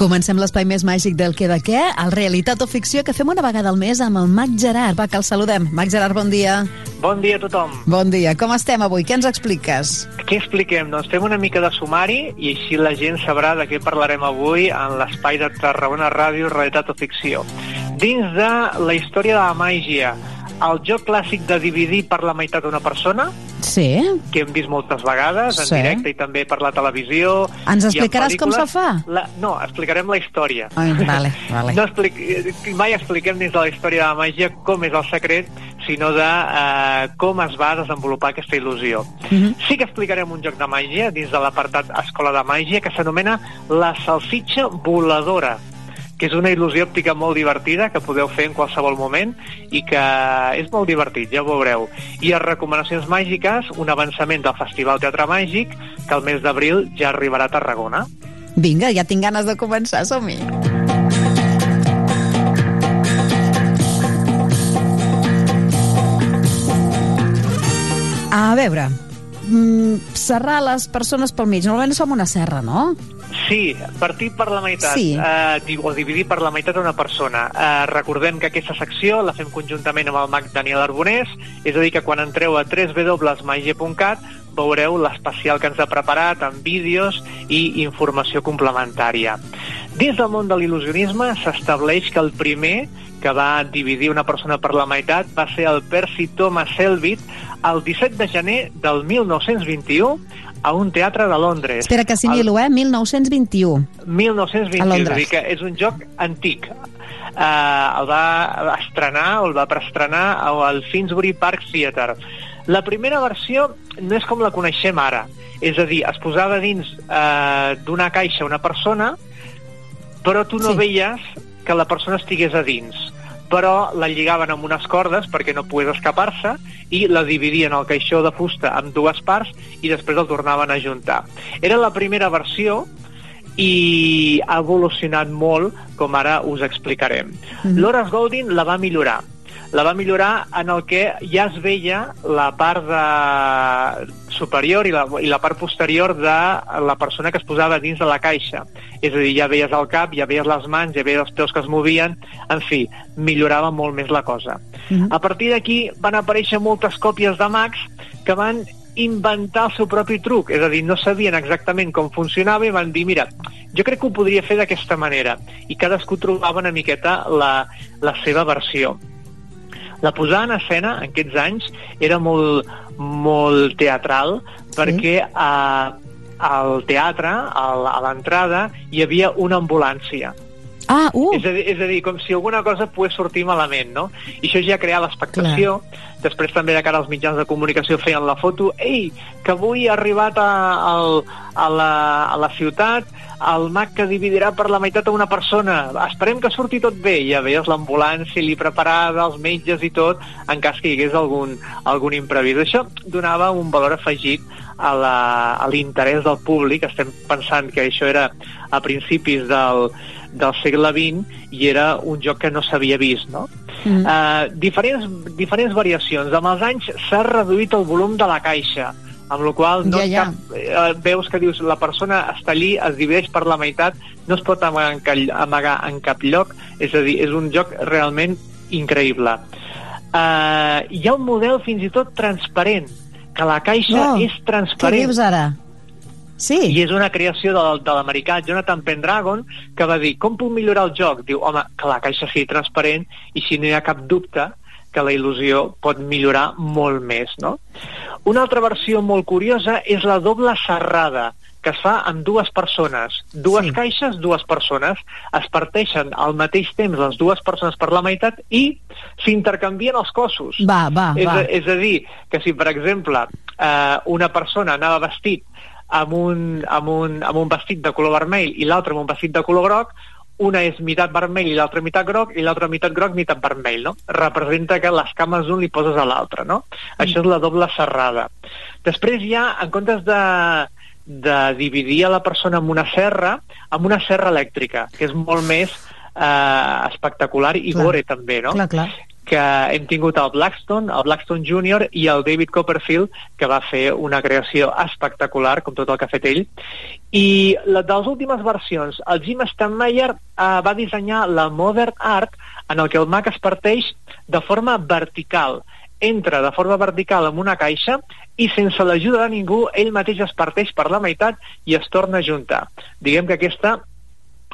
Comencem l'espai més màgic del que de què, el Realitat o Ficció, que fem una vegada al mes amb el Mac Gerard. Va, que el saludem. Mac Gerard, bon dia. Bon dia a tothom. Bon dia. Com estem avui? Què ens expliques? Què expliquem? Doncs fem una mica de sumari i així la gent sabrà de què parlarem avui en l'espai de Tarragona Ràdio Realitat o Ficció. Dins de la història de la màgia, el joc clàssic de dividir per la meitat una persona, Sí. que hem vist moltes vegades en Sí. directe i també per la televisió. Ens i en explicaràs com se fa? La, no, explicarem la història. Ai, vale, vale. No explic, eh, mai expliquem dins de la història de la màgia com és el secret, sinó de eh, com es va desenvolupar aquesta il·lusió. Mhm. Sí que explicarem un joc de màgia dins de l'apartat Escola de Màgia que s'anomena la salsitxa voladora que és una il·lusió òptica molt divertida que podeu fer en qualsevol moment i que és molt divertit, ja ho veureu. I a recomanacions màgiques, un avançament del Festival Teatre Màgic que el mes d'abril ja arribarà a Tarragona. Vinga, ja tinc ganes de començar, som-hi. A veure, mm, serrar les persones pel mig. Normalment som una serra, no? Sí, partir per la meitat, Sí. eh, o dividir per la meitat una persona. Eh, recordem que aquesta secció la fem conjuntament amb el mag Daniel Arbonés, és a dir, que quan entreu a www.magia.cat veureu l'especial que ens ha preparat amb vídeos i informació complementària. Dins del món de l'il·lusionisme s'estableix que el primer que va dividir una persona per la meitat va ser el Percy Thomas Elbit el 17 de gener del 1921 a un teatre de Londres. Espera que assimilo, eh? 1921. 1921, A Londres. és dir, que és un joc antic. Uh, el va estrenar, o el va preestrenar al Finsbury Park Theatre. La primera versió no és com la coneixem ara, és a dir, es posava dins uh, d'una caixa una persona, però tu no Sí. veies que la persona estigués a dins però la lligaven amb unes cordes perquè no pogués escapar-se i la dividien el caixó de fusta en dues parts i després el tornaven a juntar. Era la primera versió i ha evolucionat molt, com ara us explicarem. Mhm. L'Horace Golding la va millorar. La va millorar en el que ja es veia la part de superior i la, i la part posterior de la persona que es posava dins de la caixa. És a dir, ja veies el cap, ja veies les mans, ja veies els peus que es movien, en fi, millorava molt més la cosa. Mhm. A partir d'aquí van aparèixer moltes còpies de Max que van inventar el seu propi truc, és a dir, no sabien exactament com funcionava i van dir, mira, jo crec que ho podria fer d'aquesta manera, i cadascú trobava una miqueta la, la seva versió. La posada en escena, en aquests anys, era molt, molt teatral, perquè a, al teatre, a l'entrada, hi havia una ambulància. Ah, uh! És, a dir, és a dir, com si alguna cosa pogués sortir malament, no? I això ja creava l'expectació. Després també de cara als mitjans de comunicació feien la foto. Ei, que avui ha arribat a, a, a, la, a la ciutat el mag que dividirà per la meitat a una persona. Esperem que surti tot bé. Ja veies l'ambulància li preparada, els metges i tot, en cas que hi hagués algun, algun imprevist. Això donava un valor afegit a l'interès del públic. Estem pensant que això era a principis del, del segle XX i era un joc que no s'havia vist, no? Mm. Uh, diferents, diferents variacions. Amb els anys s'ha reduït el volum de la caixa, amb la qual no Ja, ja. Cap, eh, veus que dius la persona està allí, es divideix per la meitat, no es pot amagar en, ca- amagar en cap lloc, és a dir, és un joc realment increïble. Uh, hi ha un model fins i tot transparent, que la caixa No. és Què transparent. dius ara? Sí? I és una creació de, de l'americà Jonathan Pendragon que va dir, com puc millorar el joc? Diu, home, que la caixa sigui transparent i si no hi ha cap dubte que la il·lusió pot millorar molt més, no? Una altra versió molt curiosa és la doble serrada, que es fa amb dues persones. Dues Sí. caixes, dues persones, es parteixen al mateix temps les dues persones per la meitat i s'intercanvien els cossos. Va, va, És va. és a dir, que si, per exemple, eh, una persona anava vestit amb un, amb un, amb un vestit de color vermell i l'altre amb un vestit de color groc, una és meitat vermell i l'altra meitat groc i l'altra meitat groc, meitat vermell, no? Representa que les cames d'un li poses a l'altre, no? Mm. Això és la doble serrada. Després hi ha, en comptes de, de dividir a la persona amb una serra, amb una serra elèctrica, que és molt més eh, espectacular i Clar. gore també, no? Clar, clar. Que hem tingut el Blackstone, el Blackstone Junior i el David Copperfield, que va fer una creació espectacular, com tot el que ha fet ell. I la, de les últimes versions, el Jim Stanmeyer eh, va dissenyar la Modern Art, en el que el Mac es parteix de forma vertical entra de forma vertical en una caixa i sense l'ajuda de ningú ell mateix es parteix per la meitat i es torna a juntar. Diguem que aquesta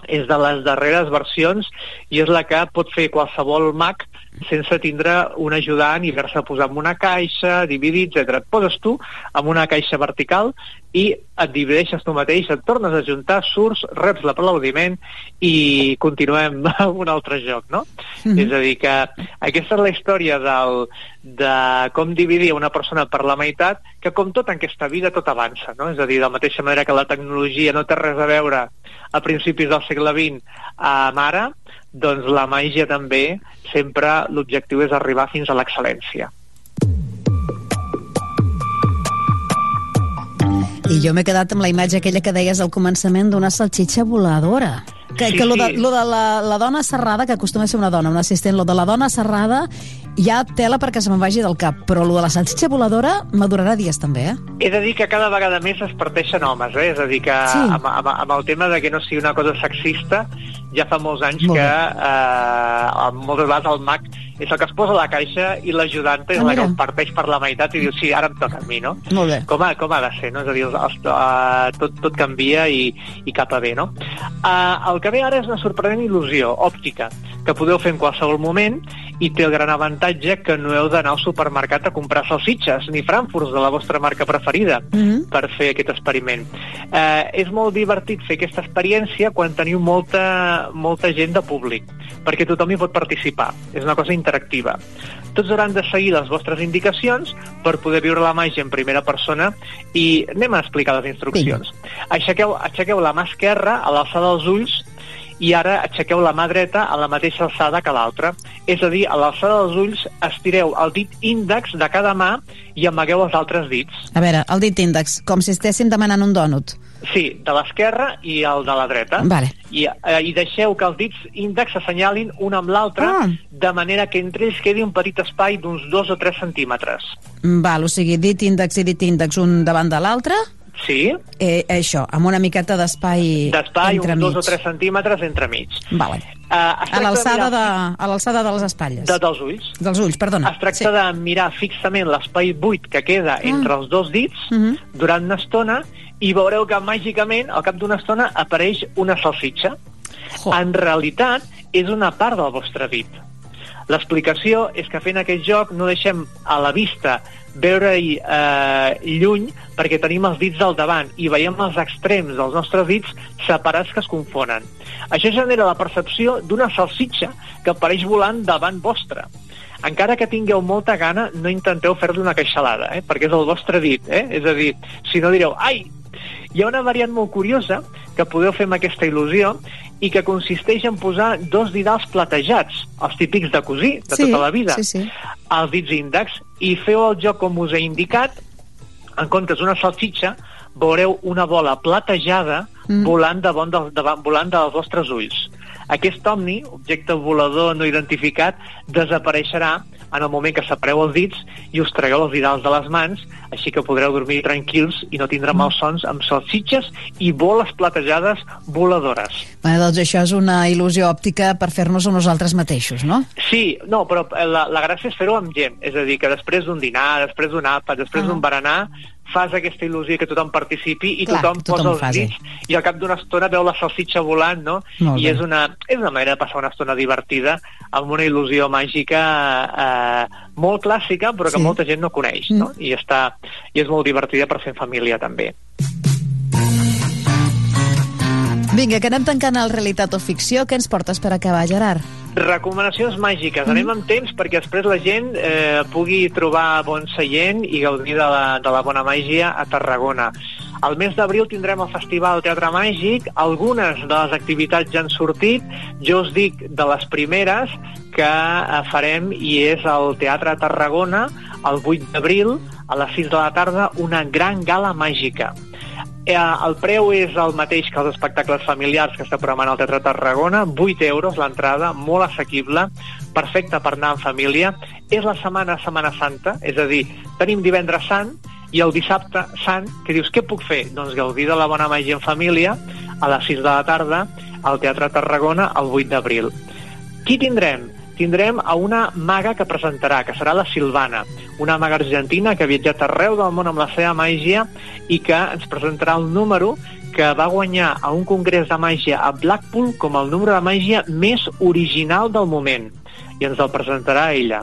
és de les darreres versions i és la que pot fer qualsevol Mac sense tindre un ajudant i haver-se posar en una caixa, dividir, etc. Et poses tu en una caixa vertical i et divideixes tu mateix, et tornes a juntar, surts, reps l'aplaudiment i continuem amb un altre joc, no? Mm -hmm. És a dir, que aquesta és la història del, de com dividir una persona per la meitat, que com tot en aquesta vida tot avança, no? És a dir, de la mateixa manera que la tecnologia no té res a veure a principis del segle XX amb ara, doncs la màgia també sempre l'objectiu és arribar fins a l'excel·lència. I jo m'he quedat amb la imatge aquella que deies al començament d'una salxitxa voladora. Que, sí, que lo de, lo de la, la dona serrada, que acostuma a ser una dona, un assistent, lo de la dona serrada hi ha tela perquè se me'n vagi del cap, però lo de la salsitxa voladora madurarà dies també, eh? He de dir que cada vegada més es parteixen homes, eh? És a dir, que sí. amb, amb, amb el tema de que no sigui una cosa sexista, ja fa molts anys Molt que eh, moltes vegades el mag és el que es posa a la caixa i l'ajudant és ah, la que el parteix per la meitat i diu, sí, ara em toca a mi, no? Molt bé. Com ha, com ha de ser, no? És a dir, els, els, uh, tot, tot canvia i, i cap a bé, no? Uh, el que ve ara és una sorprenent il·lusió òptica que podeu fer en qualsevol moment i té el gran avantatge que no heu d'anar al supermercat a comprar salsitxes ni frankfurts de la vostra marca preferida mm -hmm. per fer aquest experiment. Eh, és molt divertit fer aquesta experiència quan teniu molta, molta gent de públic, perquè tothom hi pot participar. És una cosa interactiva. Tots hauran de seguir les vostres indicacions per poder viure la màgia en primera persona i anem a explicar les instruccions. Aixequeu, aixequeu la mà esquerra a l'alçada dels ulls i ara aixequeu la mà dreta a la mateixa alçada que l'altra. És a dir, a l'alçada dels ulls estireu el dit índex de cada mà i amagueu els altres dits. A veure, el dit índex, com si estéssim demanant un dònut. Sí, de l'esquerra i el de la dreta. Vale. I, eh, I deixeu que els dits índex s'assenyalin un amb l'altre, ah. de manera que entre ells quedi un petit espai d'uns 2 o 3 centímetres. Val, o sigui, dit índex i dit índex un davant de l'altre? Sí. Eh, això, amb una miqueta d'espai D'espai, uns dos o tres centímetres entremig. Vale. Uh, a l'alçada de, a l'alçada de les espatlles. De, dels ulls. Dels ulls, perdona. Es tracta sí. de mirar fixament l'espai buit que queda ah. entre els dos dits mhm. -huh. durant una estona i veureu que màgicament, al cap d'una estona, apareix una salsitxa. Oh. En realitat, és una part del vostre dit. L'explicació és que fent aquest joc no deixem a la vista veure-hi eh, lluny perquè tenim els dits al davant i veiem els extrems dels nostres dits separats que es confonen. Això genera la percepció d'una salsitxa que apareix volant davant vostre. Encara que tingueu molta gana, no intenteu fer-li una queixalada, eh? perquè és el vostre dit. Eh? És a dir, si no direu, ai, hi ha una variant molt curiosa que podeu fer amb aquesta il·lusió i que consisteix en posar dos didals platejats, els típics de cosir, de sí, tota la vida, sí, sí. als dits índex, i feu el joc com us he indicat, en comptes d'una salsitxa, veureu una bola platejada mm. volant, davant de, davant, volant dels vostres ulls. Aquest omni, objecte volador no identificat, desapareixerà en el moment que separeu els dits i us tragueu els didals de les mans, així que podreu dormir tranquils i no tindrà malsons amb salsitxes i boles platejades voladores. Bé, doncs això és una il·lusió òptica per fer-nos a nosaltres mateixos, no? Sí, no, però la, la gràcia és fer-ho amb gent, és a dir, que després d'un dinar, després d'un àpat, després ah. d'un berenar, fas aquesta il·lusió que tothom participi i Clar, tothom, tothom posa els dits i al cap d'una estona veu la salsitxa volant, no? I és una, és una manera de passar una estona divertida amb una il·lusió màgica eh, molt clàssica però que sí. molta gent no coneix, no? Mm. I, està, I és molt divertida per fer en família també. Vinga, que anem tancant el realitat o ficció. Què ens portes per acabar, Gerard? Recomanacions màgiques. Mm. Anem amb temps perquè després la gent eh, pugui trobar bon seient i gaudir de la, de la bona màgia a Tarragona. Al mes d'abril tindrem el Festival Teatre Màgic. Algunes de les activitats ja han sortit. Jo us dic de les primeres que eh, farem i és al Teatre Tarragona el 8 d'abril a les 6 de la tarda una gran gala màgica Eh, el preu és el mateix que els espectacles familiars que està programant el Teatre Tarragona, 8 euros l'entrada, molt assequible, perfecte per anar en família. És la setmana Setmana Santa, és a dir, tenim divendres sant i el dissabte sant, que dius, què puc fer? Doncs gaudir de la bona màgia en família a les 6 de la tarda al Teatre Tarragona el 8 d'abril. Qui tindrem? Tindrem a una maga que presentarà, que serà la Silvana, una maga argentina que ha viatjat arreu del món amb la seva màgia i que ens presentarà el número que va guanyar a un congrés de màgia a Blackpool com el número de màgia més original del moment. I ens el presentarà ella.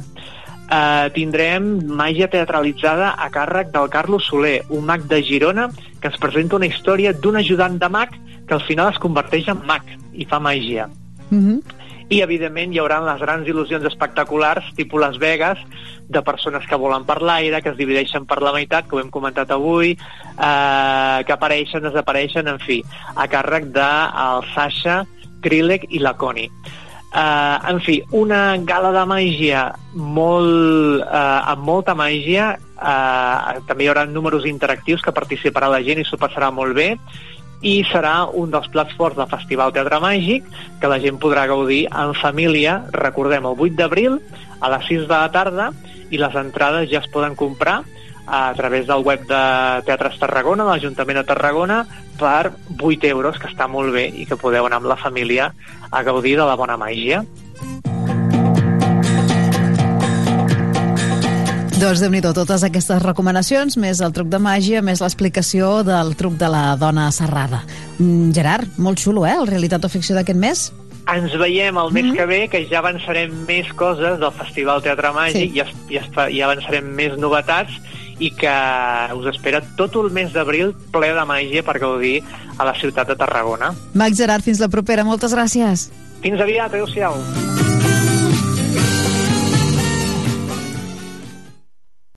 Uh, tindrem màgia teatralitzada a càrrec del Carlos Soler, un mag de Girona que ens presenta una història d'un ajudant de mag que al final es converteix en mag i fa màgia. Mm -hmm i evidentment hi haurà les grans il·lusions espectaculars tipus Las Vegas de persones que volen per l'aire, que es divideixen per la meitat, ho hem comentat avui, eh, que apareixen, desapareixen, en fi, a càrrec de el Sasha, Krillek i la Connie. Uh, en fi, una gala de màgia molt, uh, amb molta màgia, uh, també hi haurà números interactius que participarà la gent i s'ho passarà molt bé, i serà un dels plats forts del Festival Teatre Màgic que la gent podrà gaudir en família, recordem, el 8 d'abril a les 6 de la tarda i les entrades ja es poden comprar a través del web de Teatres Tarragona, de l'Ajuntament de Tarragona, per 8 euros, que està molt bé i que podeu anar amb la família a gaudir de la bona màgia. Doncs déu nhi totes aquestes recomanacions, més el truc de màgia, més l'explicació del truc de la dona serrada. Mm, Gerard, molt xulo, eh, el Realitat o Ficció d'aquest mes? Ens veiem el mes mm -hmm. que ve, que ja avançarem més coses del Festival Teatre Màgic, sí. ja, ja, ja avançarem més novetats i que us espera tot el mes d'abril ple de màgia per gaudir a la ciutat de Tarragona. Max Gerard, fins la propera. Moltes gràcies. Fins aviat. Adéu-siau.